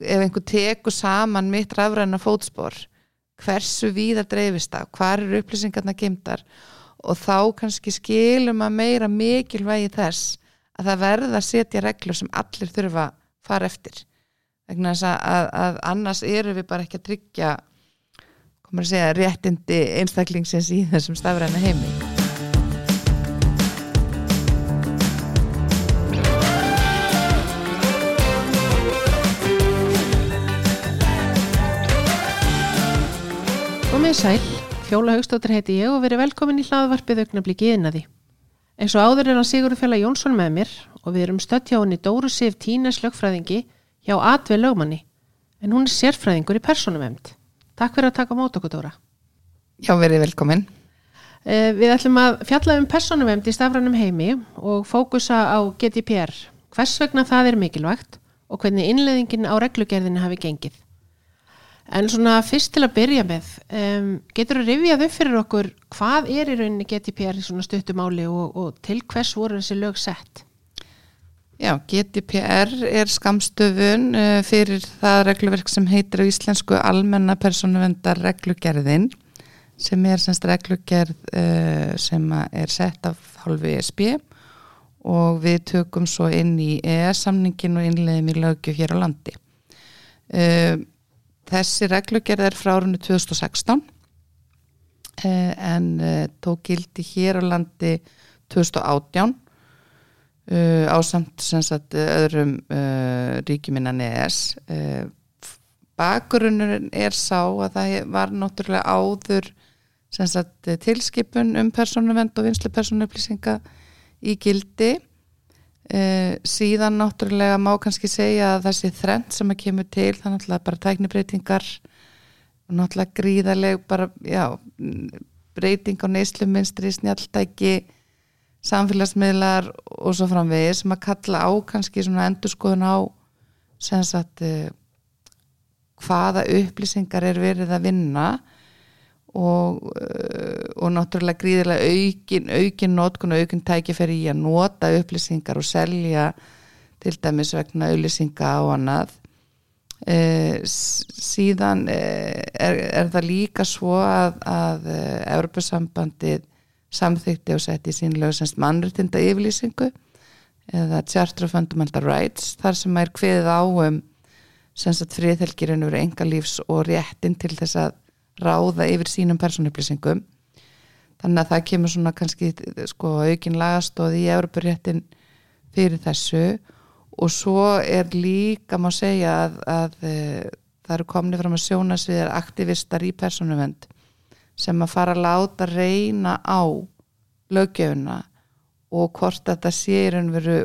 ef einhver tekur saman mitt rafræna fótspor hversu víða dreifist það hvar eru upplýsingarna gemdar og þá kannski skilum að meira mikilvægi þess að það verða að setja reglur sem allir þurfa að fara eftir. Vegna þess að, að, annars eru við bara ekki að tryggja komur að segja réttindi einstaklingsins í þessum stafræna heimi Komið sæl, Fjóla Haugstóttir heiti ég og verið velkomin í hlaðvarpið augnabliki innaði. Eins og áður er hann Sigurður Fjalla Jónsson með mér og við erum stött hjá henni Dóru Sif Tínes lögfræðingi hjá Atvei lögmanni en hún er sérfræðingur í personumemnd. Takk fyrir að taka mót okkur Dóra. Já, verið velkomin Eh, Við ætlum að fjalla um personumemnd í stafrænum heimi og fókusa á GDPR. Hvers vegna það er mikilvægt og hvernig innleðingin á reglugerðinu hafi gengið. En svona fyrst til að byrja með, um, getur þú rifjað upp fyrir okkur hvað er í rauninni GDPR í svona stuttumáli og, og til hvers voru þessi lög sett? Já, GDPR er skamstöfun uh, fyrir það regluverk sem heitir á íslensku almenna persónuvendar reglugerðin sem er semst reglugerð uh, sem er sett af hálfu ESB og við tökum svo inn í ES-samningin og innleiðum í lögju hér á landi. Uh, þessi reglugerð er frá árunni 2016 uh, en uh, tók gildi hér á landi 2018 uh, ásamt sem sagt öðrum uh, ríkjum innan ES uh, bakgrunnurinn er sá að það var náttúrulega áður sem sagt tilskipun um persónuvend og vinslu persónuupplýsinga í gildi uh, síðan náttúrulega má kannski segja að þessi þrend sem að kemur til það er náttúrulega bara tæknibreitingar og náttúrulega gríðarleg bara, já, breyting á neysluminstri, snjalltæki samfélagsmiðlar og svo framvegis sem að kalla á kannski svona endurskoðun á sem sagt uh, hvaða upplýsingar er verið að vinna og, uh, og náttúrulega gríðilega aukin, aukin notkun og aukin tækifæri í að nota upplýsingar og selja til dæmis vegna auðlýsinga á annað. Uh, síðan uh, er, er það líka svo að, að Europasambandið samþykti og setti í sínlega semst mannréttinda yfirlýsingu eða Charter of Fundamental Rights þar sem er kveðið á um semst friðhelgirinn eru enga lífs og réttin til þess að ráða yfir sínum persónuupplýsingum. Þannig að það kemur svona kannski sko aukin lagastóð í Európaréttin fyrir þessu. Og svo er líka má segja að, að, að það eru komni fram að sjónasviðar aktivistar í persónuvend sem að fara að láta reyna á löggefuna og hvort þetta sé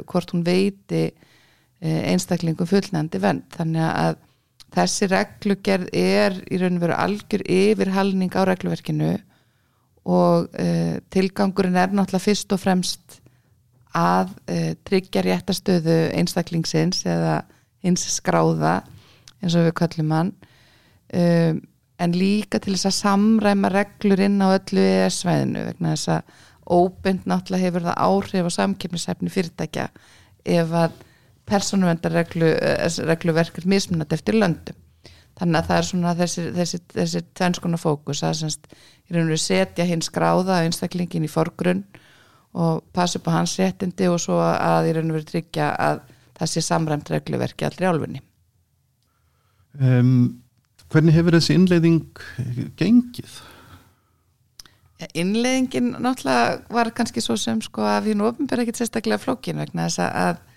hvort hún veiti einstaklingum fullnændi vend þannig að þessi reglugerð er í raun og veru algjör yfirhalning á regluverkinu og uh, tilgangurinn er náttúrulega fyrst og fremst að uh, tryggja réttastöðu einstaklingsins eða hins skráða eins og við kallum hann. Um, en líka til þess að samræma reglur inn á öllu ES-svæðinu vegna þess að óbynd náttúrulega hefur það áhrif á samkjöfnishefni fyrirtækja ef að persónuvendarregluverk er mismunat eftir löndum. Þannig að það er svona þessi, þessi, þessi tvennskona fókus. Að semst, í raun og setja hins gráða einstaklingin í forgrunn og passa upp á hans réttindi og svo að í raun og veru tryggja að það sé samræmt regluverki allri álfunni. Um, Hvernig hefur þessi innleiðing gengið? Innleiðingin náttúrulega var kannski svo sem sko að við nú ofnbæra ekkert sérstaklega flókin vegna þess að Eh,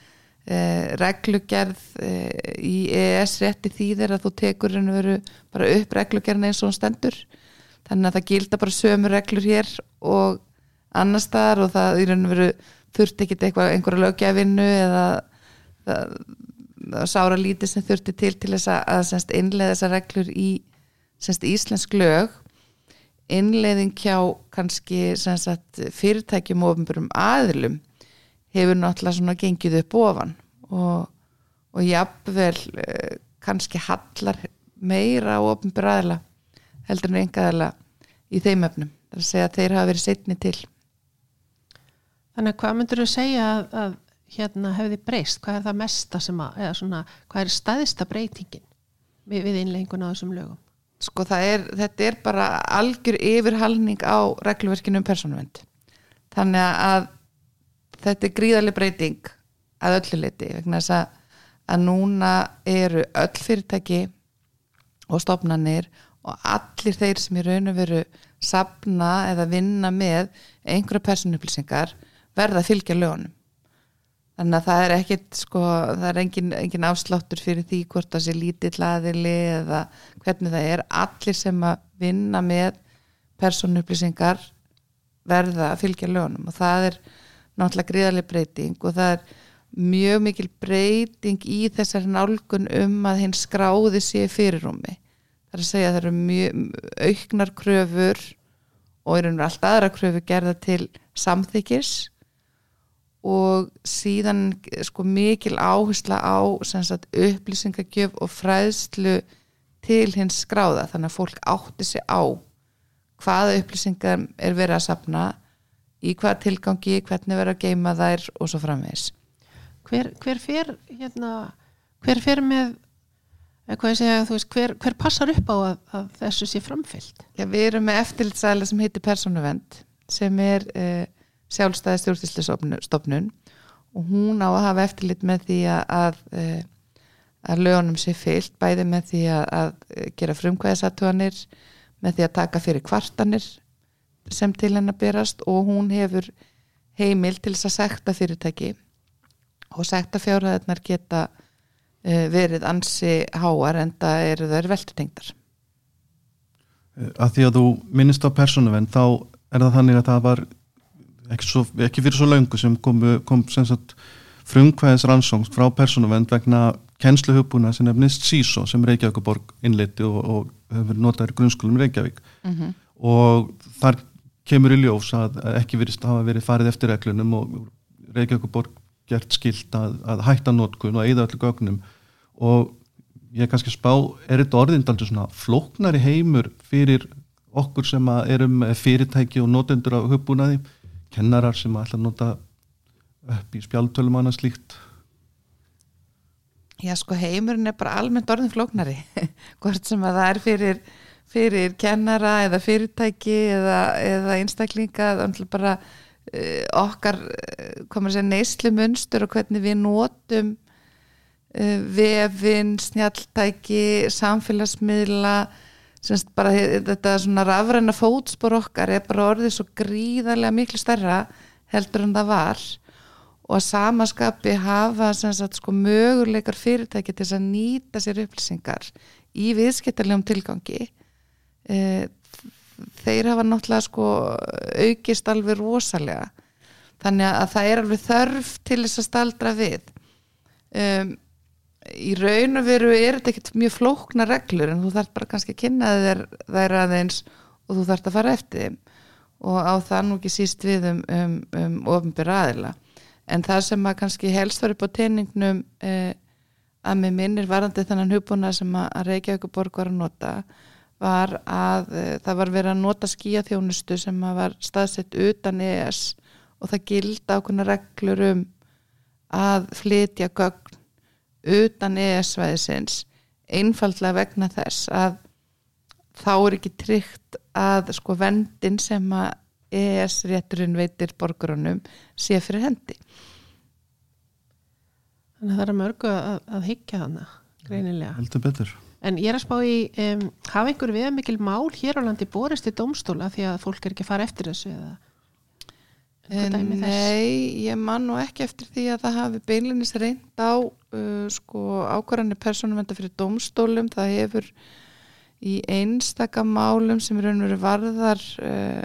reglugerð eh, í EES rétti þýðir að þú tekur henni veru bara upp reglugerðin eins og hún stendur. Þannig að það gilda bara sömu reglur hér og annar staðar og það í raun og veru þurfti eitthvað einhverja lögjafinnu eða það, það sára lítið sem þurfti til til þess að, að semst, innleiða þessar reglur í semst, íslensk lög. Innleiðing hjá kannski semst, fyrirtækjum og ofnbjörnum aðlum hefur náttúrulega svona gengið upp ofan og, og jafnvel eh, kannski hallar meira á ofnbjörðaðila heldur en engaðila í þeim öfnum það er að segja að þeir hafa verið setni til. Þannig að hvað myndur þú segja að, að hérna hefði breyst, hvað er það mesta sem að, eða svona, hvað er staðista breytingin? við, við innlengun á þessum lögum? Sko það er, þetta er bara algjör yfirhalning á reglverkinu um persónuvend þannig að þetta er gríðarlega breyting að öllu leiti vegna þess að, að núna eru öll fyrirtæki og stofnanir og allir þeir sem í raun og veru sapna eða vinna með einhverja persónuupplýsingar verða að fylgja lögunum. Þannig að það er ekkit sko, það er engin, engin afsláttur fyrir því hvort það sé lítill aðili eða hvernig það er. Allir sem að vinna með persónuupplýsingar verða að fylgja lögunum og það er náttúrulega gríðarlega breyting og það er mjög mikil breyting í þessar nálgun um að hinn skráði sé fyrirrumi það er að segja að það eru mjög auknar kröfur og eru alltaf aðra kröfur gerða til samþykis og síðan sko mikil áhersla á sagt, upplýsingagjöf og fræðslu til hins skráða. Þannig að fólk átti sig á hvaða upplýsingar er verið að sapna í hvaða tilgangi, hvernig verið að geima þær og svo framvegs hver, hver fer hérna, hver fer með segja, veist, hver, hver passar upp á að, að þessu sé framfyllt? Já, við erum með eftirlitsæla sem heitir Personuvend sem er eh, sjálfstæði stjórnstýrstofnun og hún á að hafa eftirlit með því að, að, eh, að lögunum sé fyllt, bæði með því að, að gera frumkvæðisatuanir, með því að taka fyrir kvartanir sem til henn að berast og hún hefur heimil til þess að sekta fyrirtæki og sekta fjárhæðarnar geta uh, verið ansi háar en það eru þær veldutengdar. Eh, að því að þú minnist á persónuvenn þá er það þannig að það var ekki, svo, ekki fyrir svo laungu sem kom, kom frumkvæðis rannsóngs frá persónuvend vegna kennsluhupuna sem nefnist SISO sem Reykjavíkuborg innleiti og, og hefur notaður grunnskólum Reykjavík mm -hmm. og þar kemur í ljós að ekki verist að hafa verið farið eftir reglunum og Reykjavíkuborg gert skilt að, að hætta notkun og eða öllu gögnum. Og ég kannski spá, er þetta orðindaldur svona flóknari heimur fyrir okkur sem erum fyrirtæki og notendur á hupunaði kennarar sem ætla að nota upp í spjáltölum annað slíkt? Já sko heimurinn er bara almennt orðin flóknari hvort sem að það er fyrir fyrir kennara eða fyrirtæki eða, eða einstaklinga bara uh, okkar að segja neyslu munstur og hvernig við nótum uh, vefin, snjaltæki samfélagsmiðla semst bara þetta svona rafræna fótspor okkar er bara orðið svo gríðarlega miklu stærra heldur en það var. Og að samaskapi hafa sagt, sko, möguleikar fyrirtæki til að nýta sér upplýsingar í viðskiptarlegum tilgangi þeir hafa náttúrulega sko, aukist alveg rosalega. Þannig að það er alveg þörf til þess að staldra við. Um, í raun og veru er þetta ekkert mjög flókna reglur en þú þarf bara kannski að kynna þér þær aðeins og þú þarf að fara eftir og á það nú ekki síst við um, um, um ofinbyr aðila. En það sem að kannski helst var upp á teiningnum eh, að með minnir varandi þannan hupuna sem að Reykjavík borg var að nota var að eh, það var verið að nota skíaþjónustu sem að var staðsett utan ES og það gildi ákveðna reglur um að flytja gögn utan ES-svæðisins einfallega vegna þess að þá er ekki tryggt að sko vendin sem að ES-rétturinn veitir borgarunum sé fyrir hendi Þannig að það er mörgu að, að higgja hana greinilega. Heldur betur. En ég er að spá í, um, hafa einhver við mikil mál hér á landi borist í domstóla því að fólk er ekki að fara eftir þessu eða? Nei, ég man nú ekki eftir því að það hafi beinlinis reynd á uh, sko ákvarðanir persónumvenda fyrir domstólum, það hefur í einstaka málum sem er raunveru varðar uh,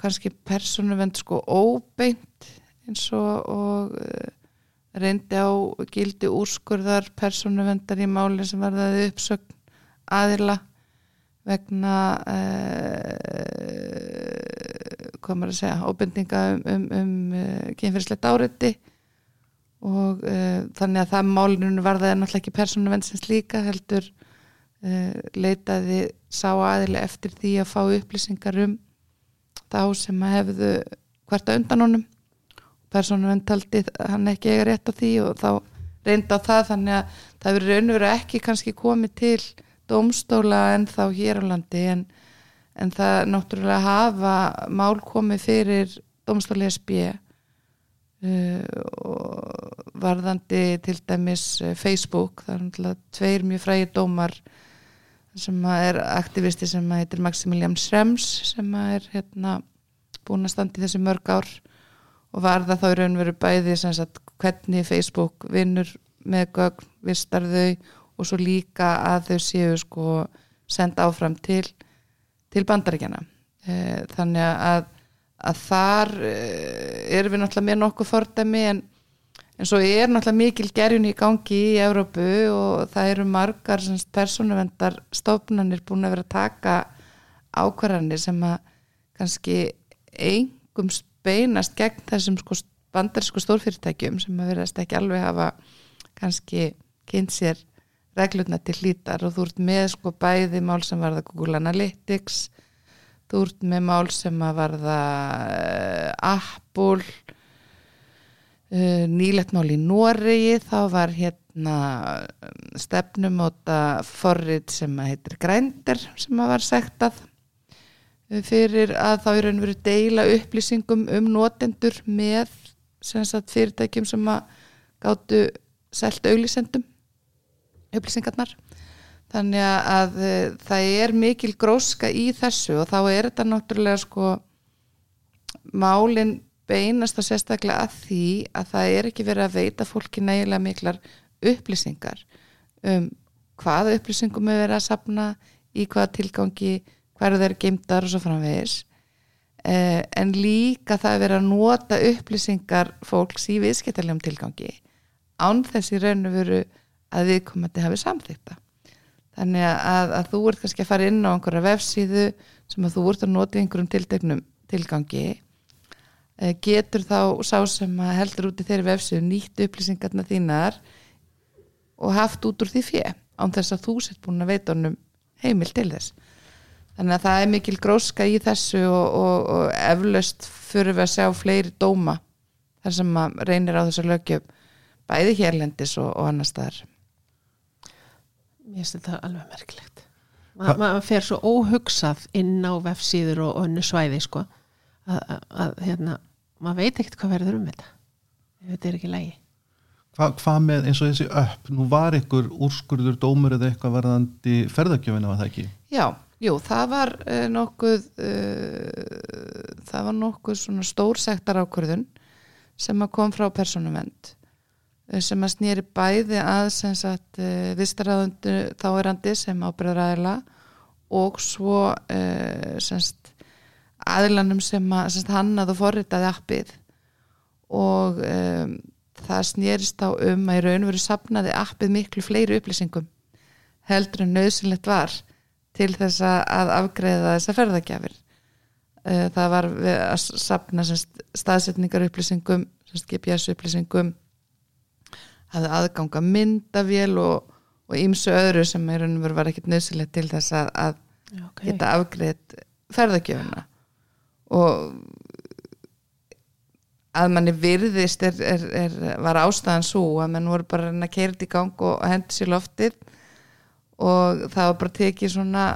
kannski persónumvend sko óbeint eins og, og uh, reyndi á gildi úrskurðar persónumvendar í málinn sem varðaði uppsögn aðila vegna uh, hvað maður að segja, óbendinga um, um, um uh, kynferðislegt áriði og uh, þannig að það málunum var það náttúrulega ekki persónu vennsins líka heldur uh, leitaði sá aðili eftir því að fá upplýsingar um þá sem að hefðu hvert að undan honum persónu venn taldi hann ekki eiga rétt á því og þá reynda á það þannig að það verður raun og veru ekki kannski komið til dómstóla en þá hér á landi en, en það náttúrulega hafa mál komið fyrir dómstóli SB uh, og varðandi til dæmis uh, Facebook það er náttúrulega tveir mjög frægir dómar sem er aktivisti sem heitir Maximilian Schrems sem er hérna búin að standa í þessi mörg ár og var það þá í raun veru bæði sagt hvernig Facebook vinnur með gögn, vistar þau og svo líka að þau séu sko senda áfram til til bandaríkjana e, þannig að, að þar e, erum við náttúrulega með nokkuð fordæmi en, en svo er náttúrulega mikil gerjun í gangi í Európu og það eru margar persónuvendar stofnanir búin að vera að taka ákvarðanir sem að kannski engum beinast gegn þessum sko bandarísku stórfyrirtækjum sem að verðast ekki alveg hafa kannski kynnt sér reglurna til hlítar. Og þú ert með sko bæði mál sem varða Google Analytics þú ert með mál sem að varða uh, Apple uh, nýlegt mál í Noregi. Þá var hérna stefnum átta forrið sem að heitir Grændir sem að var sektað fyrir að þá er og verið deila upplýsingum um notendur með sagt, fyrirtækjum sem að gáttu selt auglísendum upplýsingarnar. Þannig að e, það er mikil gróska í þessu og þá er þetta náttúrulega sko málin beinast að sérstaklega að því að það er ekki verið að veita fólki nægilega miklar upplýsingar um hvaða upplýsingum er verið að sapna í hvaða tilgangi hverju þeir geimtar og svo framvegis. Eh, en líka það er verið að nota upplýsingar fólks í viðskiptalegum tilgangi án þessi raun og veru að viðkomandi hafi samþýkta þannig að, að þú ert kannski að fara inn á einhverja vefsíðu sem að þú ert að nota í einhverjum tiltegnum tilgangi. Eh, getur þá sá sem heldur út í þeirri vefsíðu nýtt upplýsingarna þínar og haft út úr því fjö án þess að þú sett búin að veita honum heimil til þess þannig að það er mikil gróska í þessu og, og, og eflaust fyrir við að sjá fleiri dóma þar sem maður reynir á þessu lögjöf bæði hérlendis og, og annar staðar. Mér finnst þetta alveg merkilegt. Ma, maður fer svo óhugsað inn á vefsíður og önnu svæði sko að, að, að hérna maður veit ekkert hvað verður um þetta. Þetta er ekki lægi Hva, hvað með eins og þessi upp? Nú var ykkur úrskurður dómur eða eitthvað varðandi ferðargjöfina var það ekki? Já Jú, það var uh, nokkuð uh, það var nokkuð svona stór sektar ákvörðun sem að kom frá personumend uh, sem að snýri bæði að sem sagt vistaræðundu þáerandi sem ábyrðaræðila og svo sem sagt aðilanum sem að sem sagt, hann að þú forritaði appið. Og um, það snýrist á um að í raun veru sapnaði appið miklu fleiri upplýsingum heldur en nöðsynlegt var til þess að afgreða þessa ferðagjafir. Það var að sapna staðsetningar upplýsingum GPS upplýsingum að aðganga myndavél og ímsu öðru sem í raun og veru var ekkit nöðsilegt til þess að, að okay. geta afgreðt ferðagjafina og að manni virðist er, er, er, var ástæðan svo að mann voru bara að keira þetta í gang og hendi sér loftið og það var bara tekið svona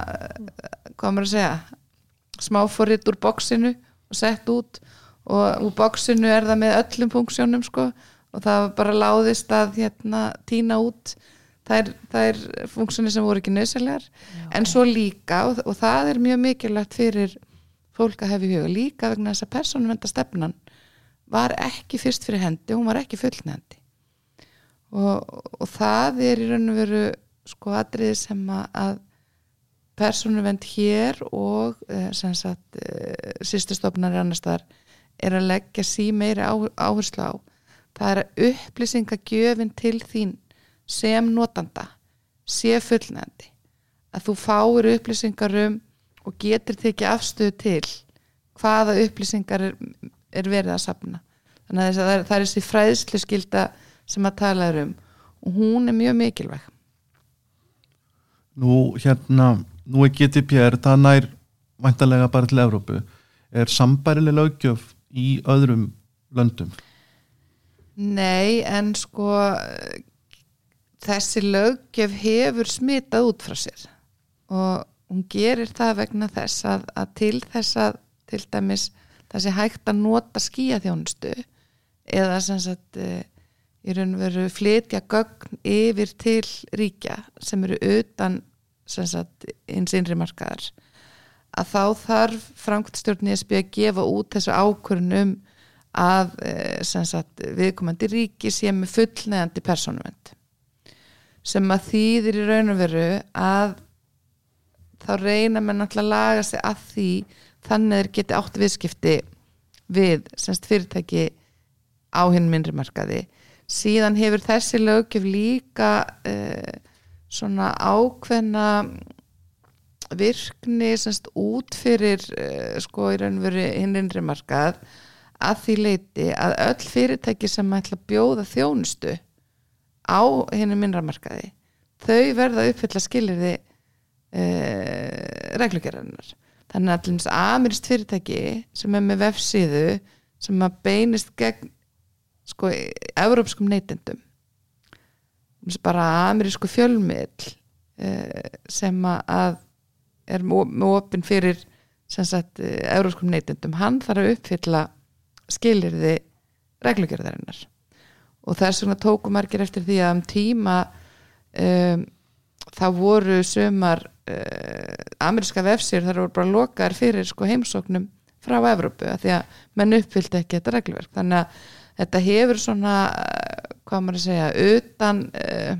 hvað maður að segja smáfóritt úr bóksinu og sett út. Og úr bóksinu er það með öllum funksjónum sko. Og það var bara láðist að hérna týna út það er, er funksjóni sem voru ekki nöðsælegar en svo líka og, og það er mjög mikilvægt fyrir fólk að hefa í huga líka vegna þess að persónumvenda stefnan var ekki fyrst fyrir hendi, hún var ekki fullnendi og, og það er í raun og veru sko atriði sem að personuvend hér og eh, sem sagt eh, sýstustofnar annar staðar er að leggja sí meiri áherslu á. Það er að upplýsingagjöfin til þín sem notanda sé fullnægandi að þú fáir upplýsingar um og getur tekið afstöðu til hvaða upplýsingar er, er verið að sapna þannig að það er, það er þessi fræðslu skilda sem að tala um. Og hún er mjög mikilvæg Nú hérna, nú er GDPR það nær vantarlega bara til Evrópu er sambærileg lögjöf í öðrum löndum? Nei, en sko þessi löggjöf hefur smitað út frá sér og hún gerir það vegna þess að, að til þess að til dæmis sé hægt að nota skíaþjónustu eða sem sagt e, í raun og veru flytja gögn yfir til ríkja sem eru utan sagt eins innri markaðar. Að þá þarf framkvæmstjórn ESB að gefa út þessu ákvörnum að e, sem sagt viðkomandi ríki sé með fullneðandi persónuvend sem að þýðir í raun og veru að þá reyna með náttúrulega að laga sig að því þannig þeir geti átt viðskipti við semst fyrirtæki á hinn minnri markaði síðan hefur þessi lögjöf líka uh, svona ákveðna virkni semst út fyrir uh, sko í raun og veru hinn minnri markað að því leiti að öll fyrirtæki sem ætla að bjóða þjónustu á henni minnramarkaði þau verða að uppfylla skilirði uh, reglugjörðarinnar þannig að allins amirist fyrirtæki sem er með vefsíðu sem að beinist gegn sko, európskum neytendum. Bara amirísku fjölmiðl uh, sem að er með opinn fyrir sagt, európskum neytendum. Hann þarf að uppfylla skilirði reglugjörðarinnar og þess vegna tóku margir eftir því að um tíma um, þá voru sömar uh, ameríska vefsir þar voru bara lokaðar fyrir sko, heimsóknum frá Evrópu að því að menn uppfylgdi ekki þetta reglverk þannig að þetta hefur svona uh, hvað maður að segja utan uh,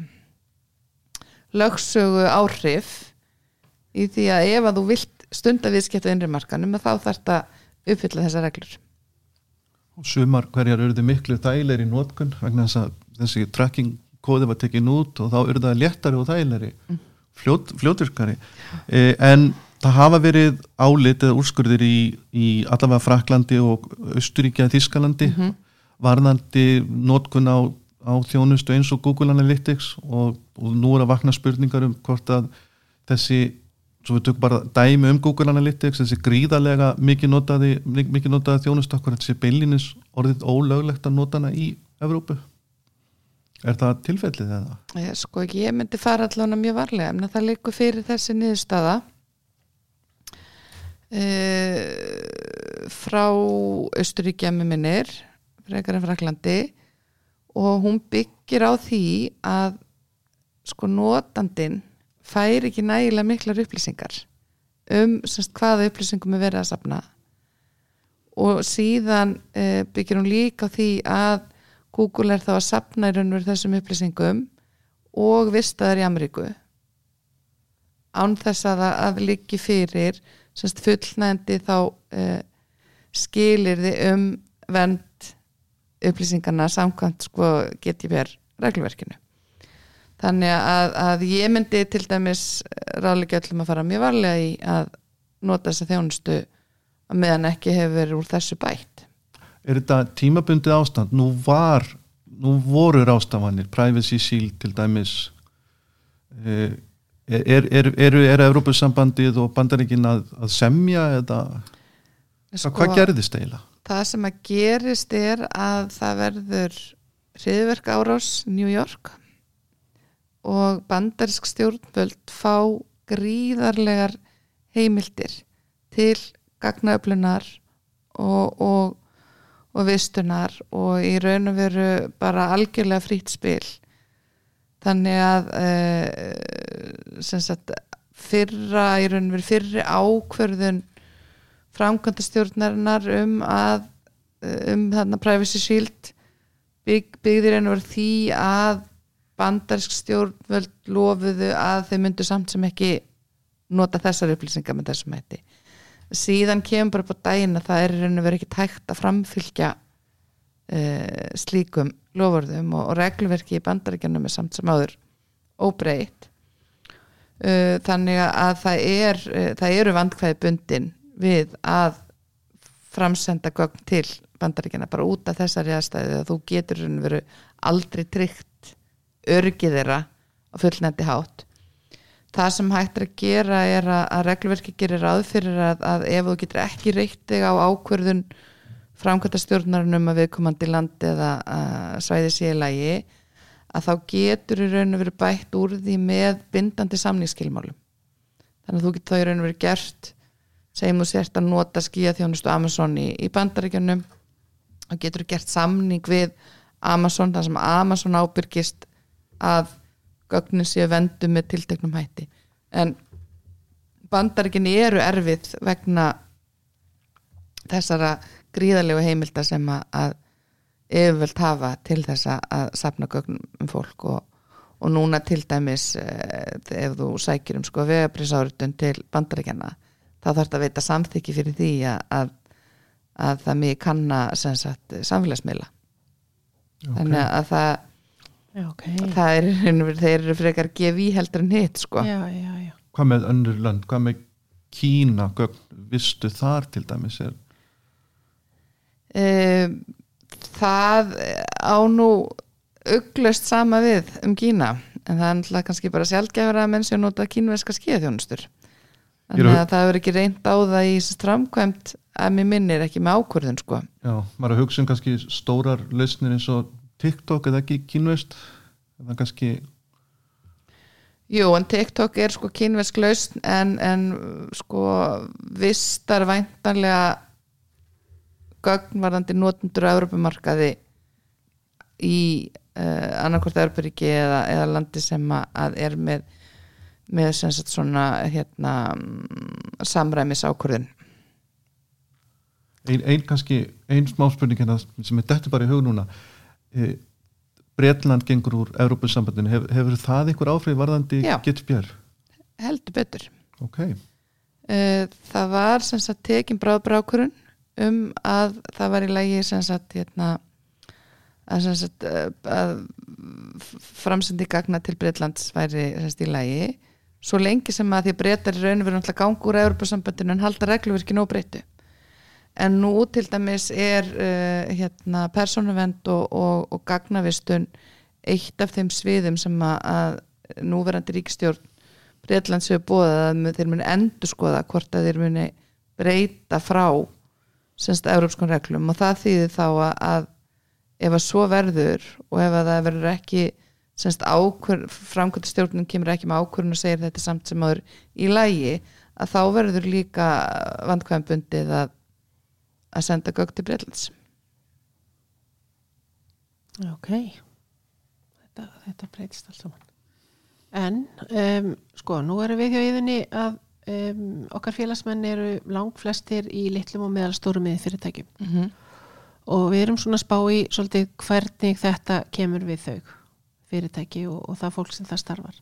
lögsögu áhrif í því að ef að þú vilt stunda viðskiptu innrimarkanum þá þarf þetta uppfylla þessa reglur Sumar hverjar þið miklu þægilegri nótkun vegna þess að þessi tracking kóði var tekinn út og þá eru það léttari og þægilegri mm. fljót, fljótvirkari e, en það hafa verið álit eða úrskurðir í, í allavega Fraklandi og Östuríkja Þískalandi mm -hmm. Varðandi nótkun á, á þjónustu eins og Google Analytics og, og nú er að vakna spurningar um hvort að þessi svo við tökum bara dæmi um Google Analytics þessi gríðarlega mikið notaði, mikið notaði þjónustakkur þessi beilinis orðið ólöglegt að nota hana í Evrópu? Er það tilfellið eða? Ég, sko ekki, ég myndi fara allavega mjög varlega en það leikur fyrir þessi niðurstaða. E, frá Östuríkja með minnir frekar en Fraklandi og hún byggir á því að sko notandin fær ekki nægilega miklar upplýsingar um semst, hvaða upplýsingum er verið að sapna og síðan e, byggir hún líka á því að Google er þá að sapna í raun og þessum upplýsingum og vistaður í Ameríku. Án þess að það líki fyrir semst, fullnændi þá e, skilir þið um vend upplýsingarna samkvæmt sko, geti verið reglverkinu þannig að, að ég myndi til dæmis ráðleika öllum að fara mjög varlega í að nota þessa þjónustu meðan ekki hefur verið úr þessu bætt Er þetta tímabundið ástand? Nú var nú voru rástafanir, Privacy Shield til dæmis er, er, er, eru er Európusambandið og bandaríkin að, að semja eða sko, hvað gerðist eiginlega? Það sem að gerist er að það verður hriðverk árás New York og bandarísk stjórnvöld fá gríðarlegar heimildir til gagnaöflunar og, og, og vistunar og í raun og veru bara algjörlega frýtt spil. Þannig að e, sagt, fyrra í raun og veru fyrri ákverðun framkvæmda stjórnarinnar um að um þarna privacy shield bygg, byggðir einu verið því að bandarsk stjórnvöld lofuðu að þau myndu samt sem ekki nota þessar upplýsingar með þessum hætti. Síðan kemur bara på dægin að það er raun og verið ekki tækt að framfylgja uh, slíkum lofurðum og, og reglverki í bandaríkjanum er samt sem áður óbreytt. Uh, þannig að það er uh, það eru vandkvæði bundin við að framsenda gögn til bandaríkjana bara út af þessari aðstæði að þú getur aldrei tryggt örgið þeirra á fullnætti hátt. Það sem hægt er að gera er að, að reglverki gerir aðfyrir að, að ef þú getur ekki reyttið á ákverðun framkvæmta stjórnarnum að viðkomandi landi eða svæði síðlagi að þá getur í raun og verið bætt úr því með bindandi samningsskilmálum. Þannig að þú getur þá í raun og verið gert segjum þú sért að nota skíja þjónustu Amazon í, í bandaríkjunum og getur gert samning við Amazon þar sem Amazon ábyrgist að gögnin séu vendu með tilteknum hætti. En bandaríkin eru erfið vegna þessara gríðalegu heimilda sem að, yfirvöld hafa til þess að sapna gögnum um fólk og, og núna til dæmis eh, ef þú sækir um sko vegabrisáritun til bandaríkjana þá þarf þetta að veita samþykki fyrir því að, að, að það mjög kanna sagt, samfélagsmiðla okay. þannig að það Já, okay. það er, þeir eru frekar gefi heldur en hitt sko já, já, já. Hvað með önnur land, hvað með Kína, gögn, vistu þar til dæmis er um, það á nú uglust sama við um Kína en það er náttúrulega kannski bara sjálfgefur að menn sé að nota kínverska skíðaþjónustur þannig að það verður ekki reynd á það í framkvæmt að mér minnir ekki með ákvörðun sko. Já, maður að hugsa um kannski stórar lausnir eins og TikTok eða ekki kínvest eða kannski Jú, en TikTok er sko kínvesk lausn en, en sko vistar væntanlega gögnvarðandi notendur á Európamarkaði í uh, annarkort Európaríki eða, eða landi sem að er með með sagt, svona hérna, samræmis ákvörðin Einn ein kannski einn smá spurning hérna sem er dættu bara í hug núna. E, Breitland gengur úr Európa-sambandinu, Hef, hefur það einhver áfrið varðandi GDPR? Heldur betur. Okay. uh, Það var sem sagt tekin bráðbrákurinn um að það var í lægi sem sagt hérna að, eh, að framsendi gagna til Breitlands væri í lægi svo lengi sem að því breytar í rauninu verður náttúrulega gangur úr Európa-sambandinu en halda regluverki nóg breytu en nú til dæmis er uh, hérna persónuvend og, og, og gagnavistun eitt af þeim sviðum sem að, að núverandi ríkstjórn Breitlands hefur bóðað að þeir muni endur skoða hvort að þeir muni breyta frá semst európskon reglum. Og það þýðir þá að, að ef að svo verður og ef að það verður ekki semst ákvör, framkvæmta stjórnum kemur ekki með ákvörun og segir þetta samt sem áður í lægi að þá verður líka vandkvæm bundið að, að senda gögt til Breitlands Ok. Þetta, þetta breytist alls saman. En um, sko nú erum við hjá yðinni að um, okkar félagsmenn eru langt flestir í litlum og meðalstórum með fyrirtækjum mm -hmm. og við erum svona spá í svolítið hvernig þetta kemur við þau fyrirtæki og, og það fólk sem það starfar.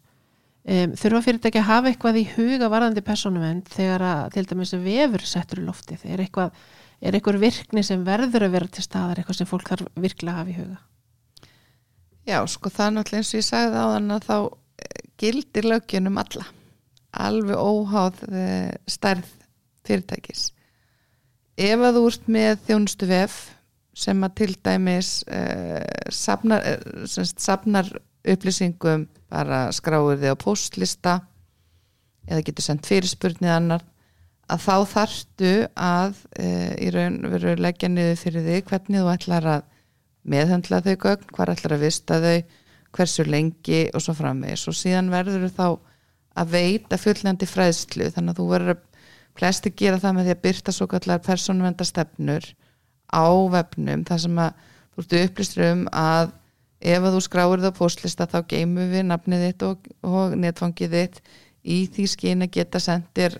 Um, þurfa fyrirtæki að hafa eitthvað í huga varðandi personumenn þegar að til dæmis vefur settur í loftið er eitthvað, er eitthvað virkni sem verður að vera til staðar eitthvað sem fólk þarf virkilega að hafa í huga? Já, sko það er náttúrulega eins og ég sagði á þann að þá gildir lögjunum alla. Alveg óháð eh, stærð fyrirtækis. Ef að þú ert með þjónustu vef sem að til dæmis uh, safnar, uh, safnar upplýsingum bara skráir þig á postlista eða getur sendt fyrirspurnið annar að þá þarftu að uh, í raun veru leggja niður fyrir þig hvernig þú ætlar að meðhandla þau gögn, hvað ætlar að vista þau hversu lengi og svo framvegis. Og síðan verður þau þá að veita fullnandi fræðslu. Þannig að þú verður að flesti gera það með því að byrta svo kallar persónvendastefnur á vefnum þar sem að þú ertu upplýstur um að ef að þú skráir það á postlista þá geymum við nafnið þitt og, og netfangið þitt í því skýn að geta sendir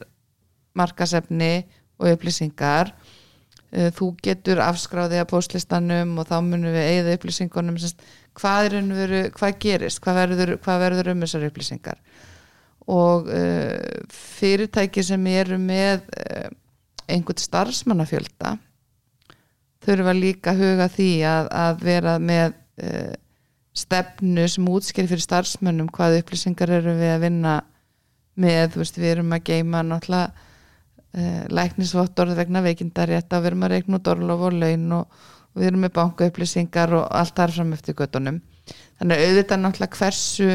markasefni og upplýsingar. Uh, þú getur afskráðið á postlistanum og þá munum við eigða upplýsingunum hvað, veru, hvað gerist, hvað verður, hvað verður um þessar upplýsingar. Og uh, fyrirtæki sem eru með uh, einhvern starfsmannafjölda þurfa líka að huga því að, að vera með uh, stefnu sem útskýri fyrir starfsmönnum hvað upplýsingar eru við að vinna með, veist, við erum að geima náttúrulega læknisvottorð vegna veikindarétta og við erum að reikna út orlof og laun og, og við erum með banka upplýsingar og allt þar fram eftir göttunum þannig að auðvitað náttúrulega hversu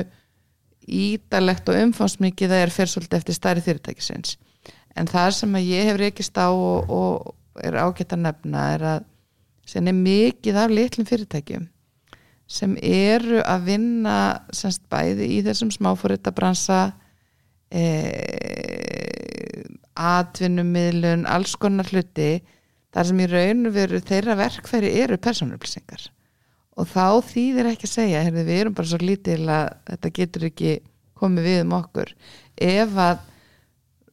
ídalegt og umfánsmikið það er fyrir svolítið eftir stærri fyrirtækisins. En það sem að ég hef reykist á og, og er ágætt að nefna er að sem er mikið af litlum fyrirtækjum sem eru að vinna semst bæði í þessum smáfórittabransa e, atvinnumiðlun, alls konar hluti þar sem í raun veru þeirra verkfæri eru persónuupplýsingar. Og þá þýðir ekki að segja heyrðu, við erum bara svo lítil að þetta getur ekki komið við um okkur ef að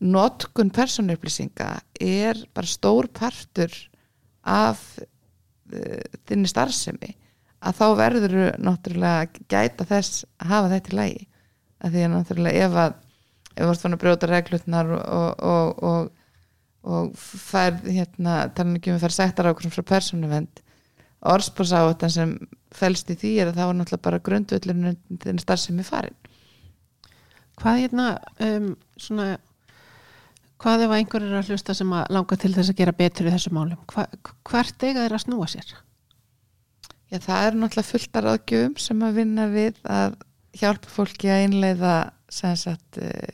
notkun persónuupplýsinga er bara stór partur af þinni starfsemi að þá verður náttúrulega gæta þess að hafa þetta í lægi að því að náttúrulega ef að ef þú ert fann að brjóta reglutnar og, og, og, og fær hérna, tala ekki um að fær sættar ákveðum frá persónuvend orðspórsáatan sem fælst í því er að það var náttúrulega bara grundvöldurinn þinn starfsemi farin. Hvað hérna um, svona hvað ef einhver er að hlusta sem að langa til þess að gera betur í þessu málum? Hva, hvert eiga þeir að snúa sér? Já, það er náttúrulega fullt af ráðgjöfum sem að vinna við að hjálpa fólki að einleiða sem sagt uh,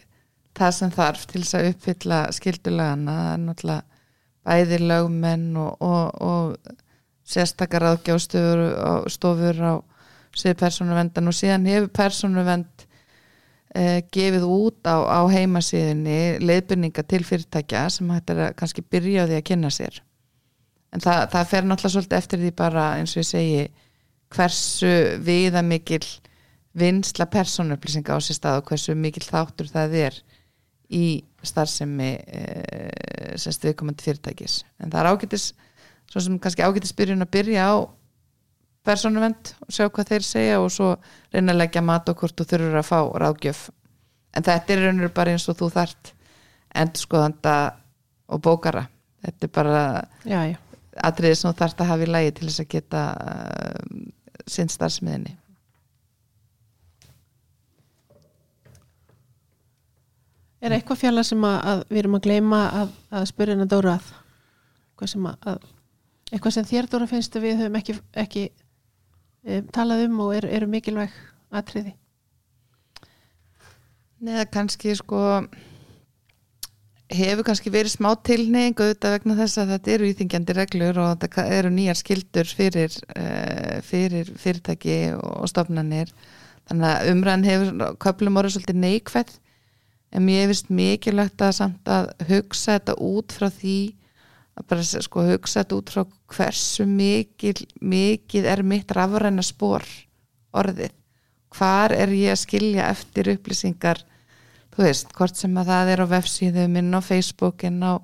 það sem þarf til þess að uppfylla skildulagana, það er náttúrulega bæði lögmenn og, og, og sérstakar ráðgjástofur á síðu persónuvendan og síðan hefur persónuvend eh, gefið út á, á heimasíðinni leiðbyrninga til fyrirtækja sem hættir að kannski byrja á því að kynna sér. En það, það fer náttúrulega svolítið eftir því bara eins og ég segi hversu viða mikil vinsla persónuupplýsinga á sér stað og hversu mikil þáttur það er í starfsemi eh, semst viðkomandi fyrirtækis. En það er ágætis svo sem kannski ágætis byrjun að byrja á persónuvend og sjá hvað þeir segja og svo reyna að leggja mat og hvort þú þurfur að fá ráðgjöf. En þetta er raunir bara eins og þú þart endur skoðanda og bókara. Þetta er bara atriðið sem þú þart að hafa í lægi til þess að geta uh, sinn starfsmiðinni. Er eitthvað fjalla sem að, að við erum að gleyma að, að spyrja hennar Dóra að? Eitthvað sem, að, að, eitthvað sem þér Dóra finnst að við höfum ekki, ekki talað um og er, eru mikilvæg atriði? Neða kannski sko hefur kannski verið smá tilneying auðvitað vegna þess að þetta eru íþingjandi reglur og þetta eru nýjar skildur fyrir, uh, fyrir fyrirtæki og stofnanir. Þannig að umræðan hefur köplum orðið svolítið neikvæð. En mér hefist mikilvægt að samt að hugsa þetta út frá því að bara sko hugsa þetta út frá hversu mikil, mikið er mitt rafræna spór orðið. Hvar er ég að skilja eftir upplýsingar? Þú veist, hvort sem að það er á vefsíðum inn á Facebook, inn á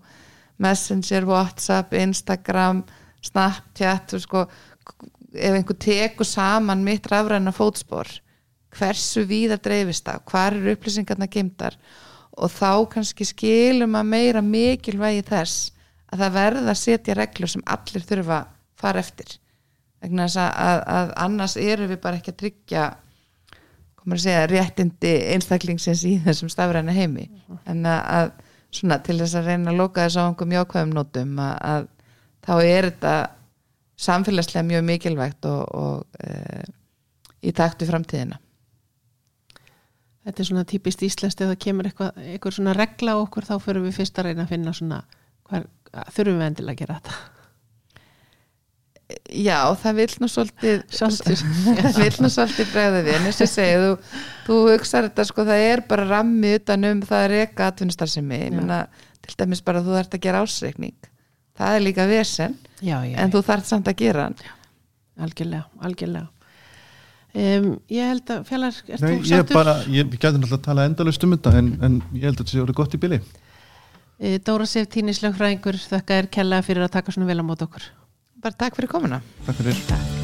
Messenger, Whatsapp, Instagram Snapchat sko, ef einhver tekur saman mitt rafræna fótspor hversu víða dreifist það, hvar eru upplýsingarna gemdar og þá kannski skilum að meira mikilvægi þess að það verða að setja reglur sem allir þurfa að fara eftir vegna þess að, að, annars eru við bara ekki að tryggja komur að segja réttindi einstaklingsins í þessum stafræna heimi Mhm. en að, svona til þess að reyna að loka þess á einhverjum jákvæðum nótum að, að þá er þetta samfélagslega mjög mikilvægt og, og e, í taktu framtíðina Þetta er svona típist íslenskt ef það kemur eitthvað, eitthvað svona regla okkur þá fyrir við fyrst að reyna að finna svona hver, þurfum við endilega að gera þetta? Já, það vil nú svolítið það vil nú svolítið bregða við. En þess að segja, þú, þú hugsar þetta sko, það er bara rammi utan um það að reka atvinnustarfsemi, ég Já. menna til dæmis bara þú þarft að gera ásreikning það er líka vesen, Já, já, en þú þarft samt að gera hann. Algjörlega, algjörlega. Um, Ég held að fjallar, ert Nei, þú ég sáttur? bara, ég gæti náttúrulega að tala endalust um þetta en, en ég held að þetta sé orðið gott í bili Dóra Sif Tínislögfræðingur þakka er kella fyrir að taka svona vel á mót okkur. Bara takk fyrir komuna. Takk fyrir. Takk